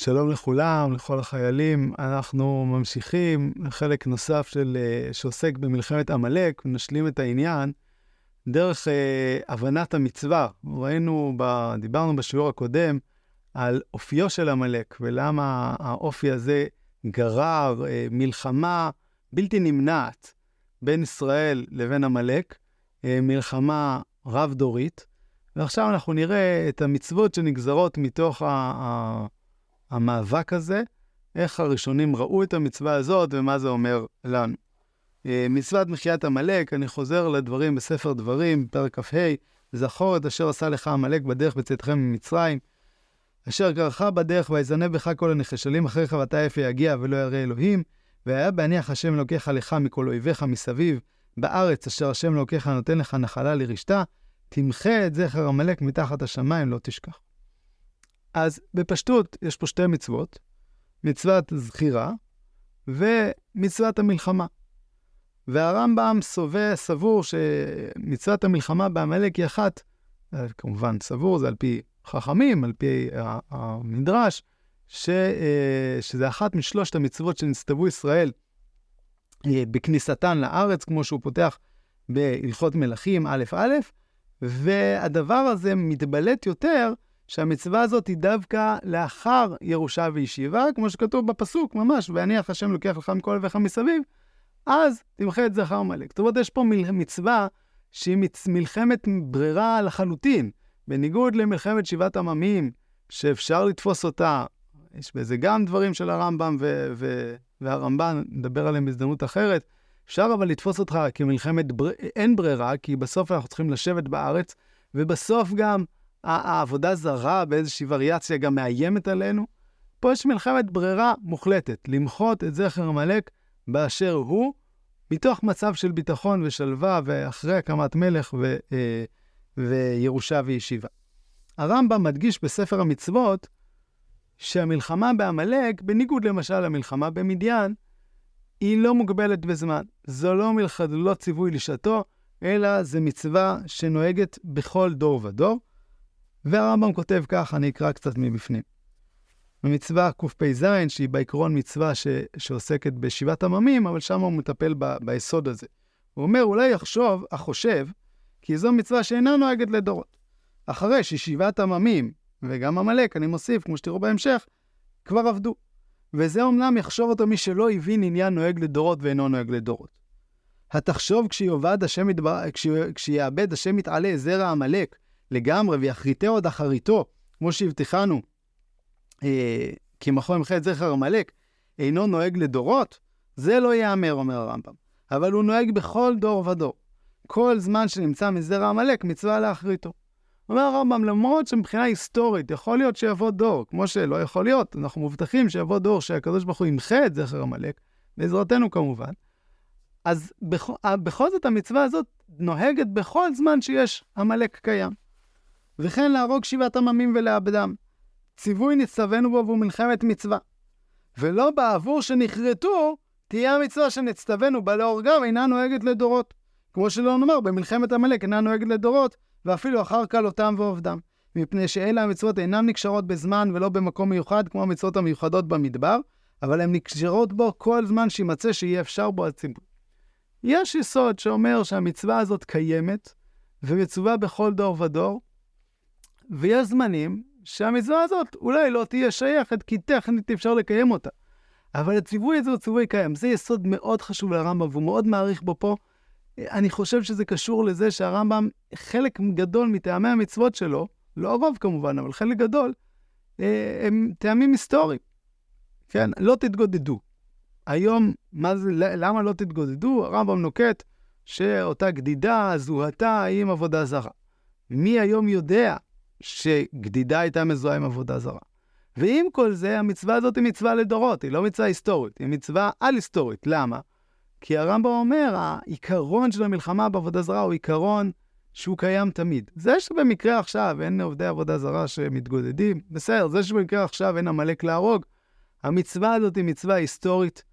שלום לכולם, לכל החיילים. אנחנו ממשיכים חלק נוסף של, אה, שעוסק במלחמת עמלק, ונשלים את העניין דרך אה, הבנת המצווה. ראינו, ב, דיברנו בשיעור הקודם על אופיו של עמלק, ולמה האופי הזה גרר אה, מלחמה בלתי נמנעת בין ישראל לבין עמלק, אה, מלחמה רב-דורית. ועכשיו אנחנו נראה את המצוות שנגזרות מתוך ה... ה המאבק הזה, איך הראשונים ראו את המצווה הזאת ומה זה אומר לנו. אה, מצוות מחיית עמלק, אני חוזר לדברים בספר דברים, פרק כ"ה, זכור את אשר עשה לך עמלק בדרך בצאתכם ממצרים, אשר קרחה בדרך ויזנב בך כל הנחשלים אחריך ואתה איפה יגיע ולא ירא אלוהים, והיה בהניח השם אלוקיך לך מכל אויביך מסביב, בארץ אשר השם אלוקיך נותן לך נחלה לרשתה, תמחה את זכר עמלק מתחת השמיים, לא תשכח. אז בפשטות, יש פה שתי מצוות, מצוות זכירה ומצוות המלחמה. והרמב"ם סובה, סבור שמצוות המלחמה בעמלק היא אחת, אה, כמובן סבור, זה על פי חכמים, על פי המדרש, ש, אה, שזה אחת משלושת המצוות שנצטוו ישראל אה, בכניסתן לארץ, כמו שהוא פותח בהלכות מלכים א' א', והדבר הזה מתבלט יותר שהמצווה הזאת היא דווקא לאחר ירושה וישיבה, כמו שכתוב בפסוק ממש, והניח השם לוקח לך מכל אביך מסביב, אז תמחה את זכר עמלק. זאת אומרת, יש פה מצווה שהיא מלחמת ברירה לחלוטין, בניגוד למלחמת שבעת עממים, שאפשר לתפוס אותה, יש בזה גם דברים של הרמב"ם ו- ו- והרמב"ן, נדבר עליהם בהזדמנות אחרת, אפשר אבל לתפוס אותך כמלחמת בר... אין ברירה, כי בסוף אנחנו צריכים לשבת בארץ, ובסוף גם העבודה זרה באיזושהי וריאציה גם מאיימת עלינו. פה יש מלחמת ברירה מוחלטת, למחות את זכר עמלק באשר הוא, מתוך מצב של ביטחון ושלווה, ואחרי הקמת מלך ו, אה, וירושה וישיבה. הרמב"ם מדגיש בספר המצוות שהמלחמה בעמלק, בניגוד למשל למלחמה במדיין, היא לא מוגבלת בזמן. זו לא מלחמה, לא ציווי לשעתו, אלא זו מצווה שנוהגת בכל דור ודור. והרמב"ם כותב כך, אני אקרא קצת מבפנים. במצווה קפ"ז, שהיא בעקרון מצווה ש... שעוסקת בשבעת עממים, אבל שם הוא מטפל ב... ביסוד הזה. הוא אומר, אולי יחשוב, החושב, כי זו מצווה שאינה נוהגת לדורות. אחרי ששבעת עממים, וגם עמלק, אני מוסיף, כמו שתראו בהמשך, כבר עבדו. וזה אומנם יחשוב אותו מי שלא הבין עניין נוהג לדורות ואינו נוהג לדורות. התחשוב כשיאבד השם יתבר... כשיאבד השם יתעלה זרע עמלק, לגמרי, ויחריטהו עוד אחריתו, כמו שהבטיחנו, אה, כי מחו ימחה את זכר עמלק, אינו נוהג לדורות, זה לא ייאמר, אומר הרמב"ם. אבל הוא נוהג בכל דור ודור. כל זמן שנמצא מזרע עמלק, מצווה להחריטו. אומר הרמב"ם, למרות שמבחינה היסטורית יכול להיות שיבוא דור, כמו שלא יכול להיות, אנחנו מובטחים שיבוא דור שהקדוש ברוך הוא ימחה את זכר עמלק, בעזרתנו כמובן, אז בכ... בכל זאת המצווה הזאת נוהגת בכל זמן שיש עמלק קיים. וכן להרוג שבעת עממים ולאבדם. ציווי נצטווינו בו והוא מלחמת מצווה. ולא בעבור שנכרתו, תהיה המצווה שנצטווינו בה להורגם אינה נוהגת לדורות. כמו שלא נאמר, במלחמת עמלק אינה נוהגת לדורות, ואפילו אחר כלותם ועובדם. מפני שאלה המצוות אינן נקשרות בזמן ולא במקום מיוחד, כמו המצוות המיוחדות במדבר, אבל הן נקשרות בו כל זמן שימצא שיהיה אפשר בו הציבור. יש יסוד שאומר שהמצווה הזאת קיימת, ומצווה בכל דור ודור, ויש זמנים שהמצווה הזאת אולי לא תהיה שייכת, כי טכנית אפשר לקיים אותה. אבל הציווי הזה הוא ציווי קיים. זה יסוד מאוד חשוב לרמב"ם, והוא מאוד מעריך בו פה. אני חושב שזה קשור לזה שהרמב"ם, חלק גדול מטעמי המצוות שלו, לא הרוב כמובן, אבל חלק גדול, אה, הם טעמים היסטוריים. כן, לא תתגודדו. היום, מה זה, למה לא תתגודדו? הרמב"ם נוקט שאותה גדידה זוהתה עם עבודה זרה. מי היום יודע שגדידה הייתה מזוהה עם עבודה זרה. ועם כל זה, המצווה הזאת היא מצווה לדורות, היא לא מצווה היסטורית, היא מצווה על-היסטורית. למה? כי הרמב"ם אומר, העיקרון של המלחמה בעבודה זרה הוא עיקרון שהוא קיים תמיד. זה שבמקרה עכשיו אין עובדי עבודה זרה שמתגודדים, בסדר, זה שבמקרה עכשיו אין עמלק להרוג, המצווה הזאת היא מצווה היסטורית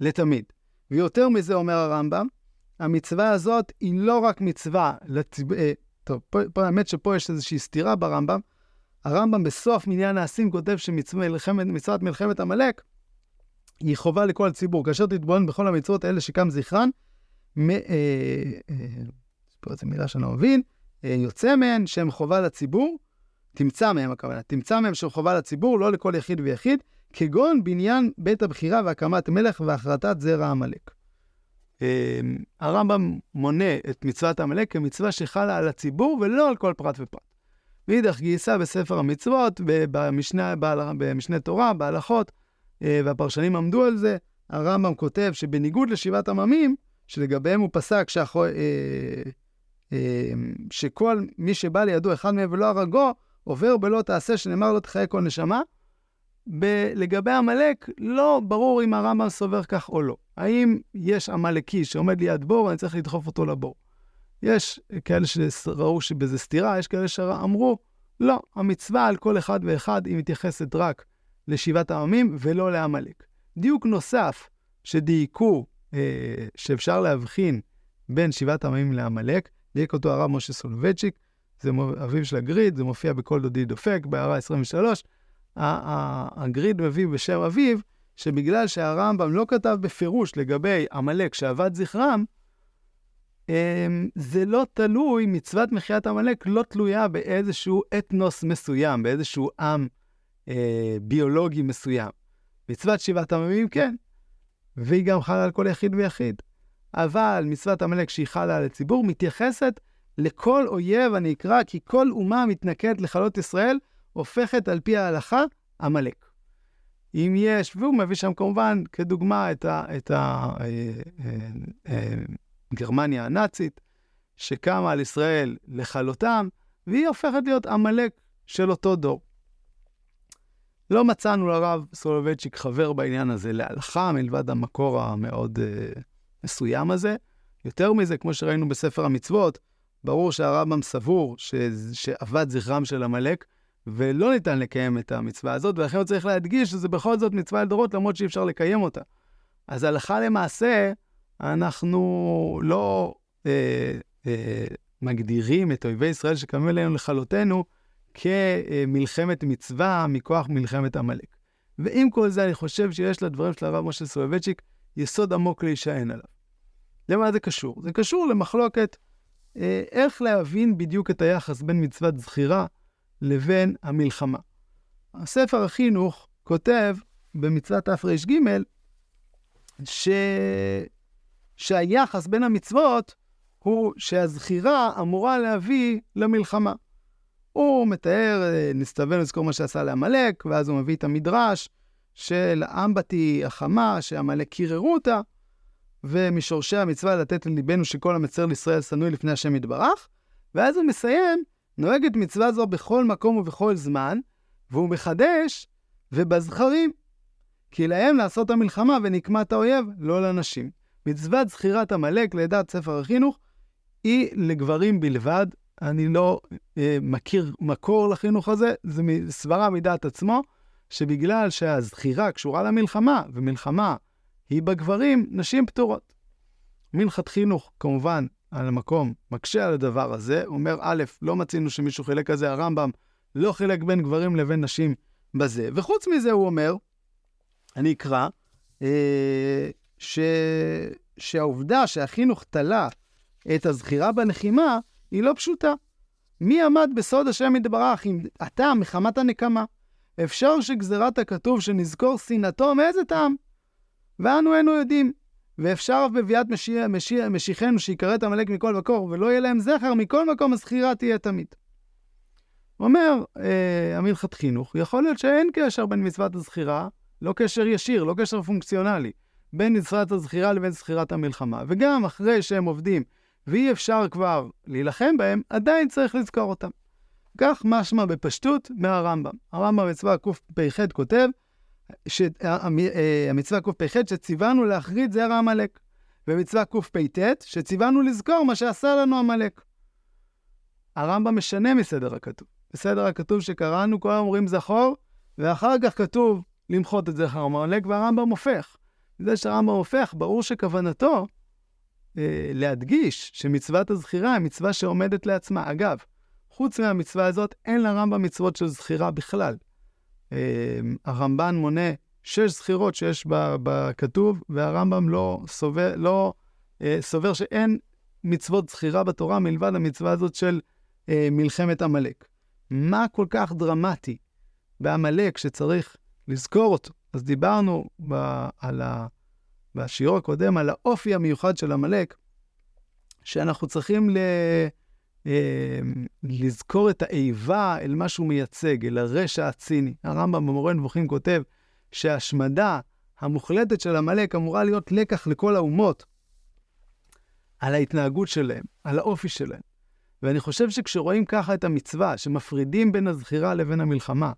לתמיד. ויותר מזה אומר הרמב"ם, המצווה הזאת היא לא רק מצווה לצ... טוב, פה, פה, האמת שפה יש איזושהי סתירה ברמב"ם. הרמב"ם בסוף מניין העשים כותב שמצוות מלחמת עמלק היא חובה לכל הציבור. כאשר תתבונן בכל המצוות האלה שקם זכרן, מ... אה, אה, פה איזה מילה שאני לא מבין, אה, יוצא מהן שהן חובה לציבור, תמצא מהם הכוונה, תמצא מהם שהן חובה לציבור, לא לכל יחיד ויחיד, כגון בניין בית הבחירה והקמת מלך והחרטת זרע עמלק. הרמב"ם מונה את מצוות עמלק כמצווה שחלה על הציבור ולא על כל פרט ופרט. מאידך גיסא בספר המצוות, במשנה, במשנה תורה, בהלכות, והפרשנים עמדו על זה, הרמב"ם כותב שבניגוד לשבעת עממים, שלגביהם הוא פסק שהחו... אה, אה, שכל מי שבא לידו אחד מהם ולא הרגו, עובר בלא תעשה, שנאמר לא תחיה כל נשמה. ב- לגבי עמלק, לא ברור אם הרמב"ם סובר כך או לא. האם יש עמלקי שעומד ליד בור ואני צריך לדחוף אותו לבור? יש כאלה שראו שבזה סתירה, יש כאלה שאמרו, לא, המצווה על כל אחד ואחד היא מתייחסת רק לשבעת העמים ולא לעמלק. דיוק נוסף שדייקו אה, שאפשר להבחין בין שבעת עמים לעמלק, דייק אותו הרב משה סולובייצ'יק, זה אביו של הגריד, זה מופיע בכל דודי דופק, בהערה 23. הגריד מביא בשם אביו, שבגלל שהרמב"ם לא כתב בפירוש לגבי עמלק שאבד זכרם, אמ, זה לא תלוי, מצוות מחיית עמלק לא תלויה באיזשהו אתנוס מסוים, באיזשהו עם אה, ביולוגי מסוים. מצוות שבעת עממים כן, והיא גם חלה על כל יחיד ויחיד. אבל מצוות עמלק שהיא חלה על הציבור מתייחסת לכל אויב הנקרא כי כל אומה מתנכרת לכלות ישראל הופכת על פי ההלכה עמלק. אם יש, והוא מביא שם כמובן כדוגמה את, ה, את ה, אה, אה, אה, גרמניה הנאצית, שקמה על ישראל לכלותם, והיא הופכת להיות עמלק של אותו דור. לא מצאנו לרב סולובייצ'יק חבר בעניין הזה להלכה, מלבד המקור המאוד uh, מסוים הזה. יותר מזה, כמו שראינו בספר המצוות, ברור שהרמב"ם סבור ש... שאבד זכרם של עמלק, ולא ניתן לקיים את המצווה הזאת, ולכן הוא צריך להדגיש שזה בכל זאת מצווה לדורות, למרות שאי אפשר לקיים אותה. אז הלכה למעשה, אנחנו לא אה, אה, מגדירים את אויבי ישראל שקמים אלינו לכלותנו כמלחמת מצווה מכוח מלחמת עמלק. ועם כל זה, אני חושב שיש לדברים של הרב משה סולובייצ'יק יסוד עמוק להישען עליו. למה זה קשור? זה קשור למחלוקת אה, איך להבין בדיוק את היחס בין מצוות זכירה לבין המלחמה. הספר החינוך כותב במצוות תר"ג ש... שהיחס בין המצוות הוא שהזכירה אמורה להביא למלחמה. הוא מתאר, נסתבר לזכור מה שעשה לעמלק, ואז הוא מביא את המדרש של אמבטי החמה, שעמלק קיררו אותה, ומשורשי המצווה לתת לליבנו שכל המצר לישראל שנוא לפני השם יתברך, ואז הוא מסיים, נוהגת מצווה זו בכל מקום ובכל זמן, והוא מחדש, ובזכרים, כי להם לעשות המלחמה ונקמת האויב, לא לנשים. מצוות זכירת עמלק לדעת ספר החינוך היא לגברים בלבד, אני לא אה, מכיר מקור לחינוך הזה, זה סברה מדעת עצמו, שבגלל שהזכירה קשורה למלחמה, ומלחמה היא בגברים, נשים פטורות. מנחת חינוך, כמובן, על המקום, מקשה על הדבר הזה, אומר, א', לא מצינו שמישהו חילק כזה, הרמב"ם לא חילק בין גברים לבין נשים בזה. וחוץ מזה, הוא אומר, אני אקרא, אה, ש... שהעובדה שהחינוך תלה את הזכירה בלחימה, היא לא פשוטה. מי עמד בסוד השם יתברך אם אתה מחמת הנקמה? אפשר שגזירת הכתוב שנזכור שנאתו מאיזה טעם? ואנו אינו יודעים. ואפשר אף בביאת משיח, משיח, משיחנו שיכרת עמלק מכל מקור, ולא יהיה להם זכר, מכל מקום הזכירה תהיה תמיד. אומר אה, המלכת חינוך, יכול להיות שאין קשר בין מצוות הזכירה, לא קשר ישיר, לא קשר פונקציונלי, בין מצוות הזכירה לבין זכירת המלחמה. וגם אחרי שהם עובדים ואי אפשר כבר להילחם בהם, עדיין צריך לזכור אותם. כך משמע בפשטות מהרמב"ם. הרמב"ם במצווה קפ"ח כותב, שהמצווה קפ"ח שציוונו להחריד זרע עמלק, ומצווה קפ"ט שציוונו לזכור מה שעשה לנו עמלק. הרמב"ם משנה מסדר הכתוב. בסדר הכתוב שקראנו, כל אומרים זכור, ואחר כך כתוב למחות את זכר עמלק, והרמב"ם הופך. זה שהרמב"ם הופך, ברור שכוונתו אה, להדגיש שמצוות הזכירה היא מצווה שעומדת לעצמה. אגב, חוץ מהמצווה הזאת, אין לרמב"ם מצוות של זכירה בכלל. אה, הרמב"ן מונה שש זכירות שיש בכתוב, והרמב"ם לא סובר, לא, אה, סובר שאין מצוות זכירה בתורה מלבד המצווה הזאת של אה, מלחמת עמלק. מה כל כך דרמטי בעמלק שצריך לזכור אותו? אז דיברנו ב, על ה, בשיעור הקודם על האופי המיוחד של עמלק, שאנחנו צריכים ל... אה, לזכור את האיבה אל מה שהוא מייצג, אל הרשע הציני. הרמב"ם במורה נבוכים כותב שההשמדה המוחלטת של עמלק אמורה להיות לקח לכל האומות על ההתנהגות שלהם, על האופי שלהם. ואני חושב שכשרואים ככה את המצווה, שמפרידים בין הזכירה לבין המלחמה,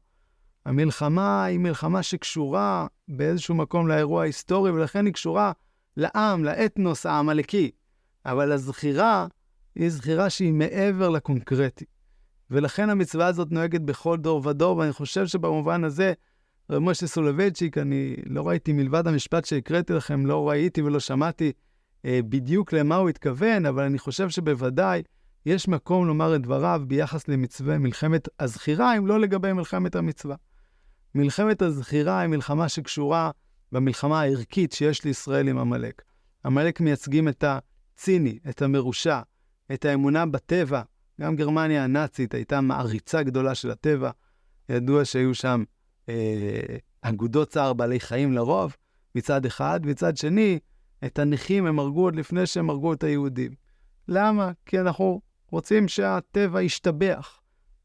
המלחמה היא מלחמה שקשורה באיזשהו מקום לאירוע ההיסטורי, ולכן היא קשורה לעם, לאתנוס העמלקי. אבל הזכירה היא זכירה שהיא מעבר לקונקרטי. ולכן המצווה הזאת נוהגת בכל דור ודור, ואני חושב שבמובן הזה, רב משה סולובייצ'יק, אני לא ראיתי מלבד המשפט שהקראתי לכם, לא ראיתי ולא שמעתי אה, בדיוק למה הוא התכוון, אבל אני חושב שבוודאי יש מקום לומר את דבריו ביחס למצווה מלחמת הזכירה, אם לא לגבי מלחמת המצווה. מלחמת הזכירה היא מלחמה שקשורה במלחמה הערכית שיש לישראל עם עמלק. עמלק מייצגים את הציני, את המרושע, את האמונה בטבע. גם גרמניה הנאצית הייתה מעריצה גדולה של הטבע. ידוע שהיו שם אה, אגודות צער בעלי חיים לרוב, מצד אחד, מצד שני, את הנכים הם הרגו עוד לפני שהם הרגו את היהודים. למה? כי אנחנו רוצים שהטבע ישתבח.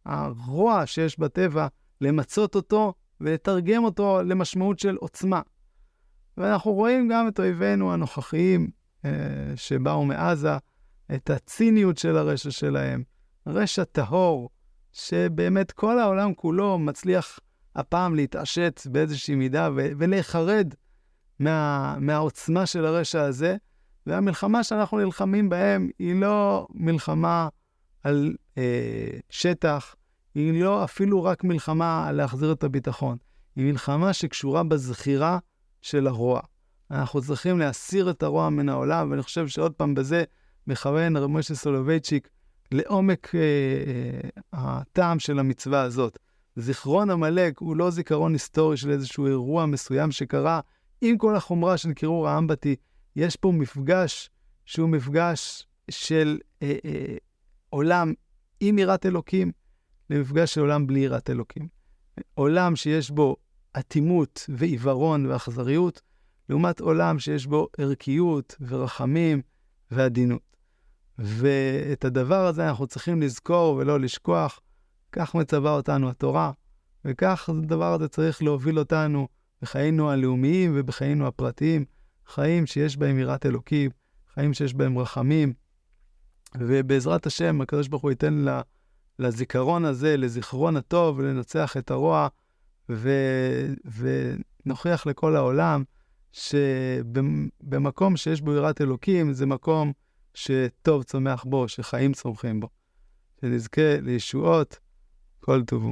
הרוע שיש בטבע, למצות אותו ולתרגם אותו למשמעות של עוצמה. ואנחנו רואים גם את אויבינו הנוכחיים אה, שבאו מעזה, את הציניות של הרשע שלהם, רשע טהור, שבאמת כל העולם כולו מצליח הפעם להתעשת באיזושהי מידה ולהיחרד מה- מהעוצמה של הרשע הזה, והמלחמה שאנחנו נלחמים בהם היא לא מלחמה על אה, שטח, היא לא אפילו רק מלחמה על להחזיר את הביטחון, היא מלחמה שקשורה בזכירה של הרוע. אנחנו צריכים להסיר את הרוע מן העולם, ואני חושב שעוד פעם בזה מכוון הרב משה סולובייצ'יק לעומק אה, אה, הטעם של המצווה הזאת. זיכרון עמלק הוא לא זיכרון היסטורי של איזשהו אירוע מסוים שקרה, עם כל החומרה של קירור האמבטי. יש פה מפגש שהוא מפגש של אה, אה, עולם עם יראת אלוקים למפגש של עולם בלי יראת אלוקים. עולם שיש בו אטימות ועיוורון ואכזריות, לעומת עולם שיש בו ערכיות ורחמים ועדינות. ואת הדבר הזה אנחנו צריכים לזכור ולא לשכוח. כך מצווה אותנו התורה, וכך הדבר הזה צריך להוביל אותנו בחיינו הלאומיים ובחיינו הפרטיים, חיים שיש בהם יראת אלוקים, חיים שיש בהם רחמים. ובעזרת השם, הקדוש ברוך הוא ייתן לזיכרון הזה, לזיכרון הטוב, לנצח את הרוע, ו... ונוכיח לכל העולם שבמקום שיש בו יראת אלוקים, זה מקום שטוב צומח בו, שחיים צומחים בו. שנזכה לישועות כל טוב.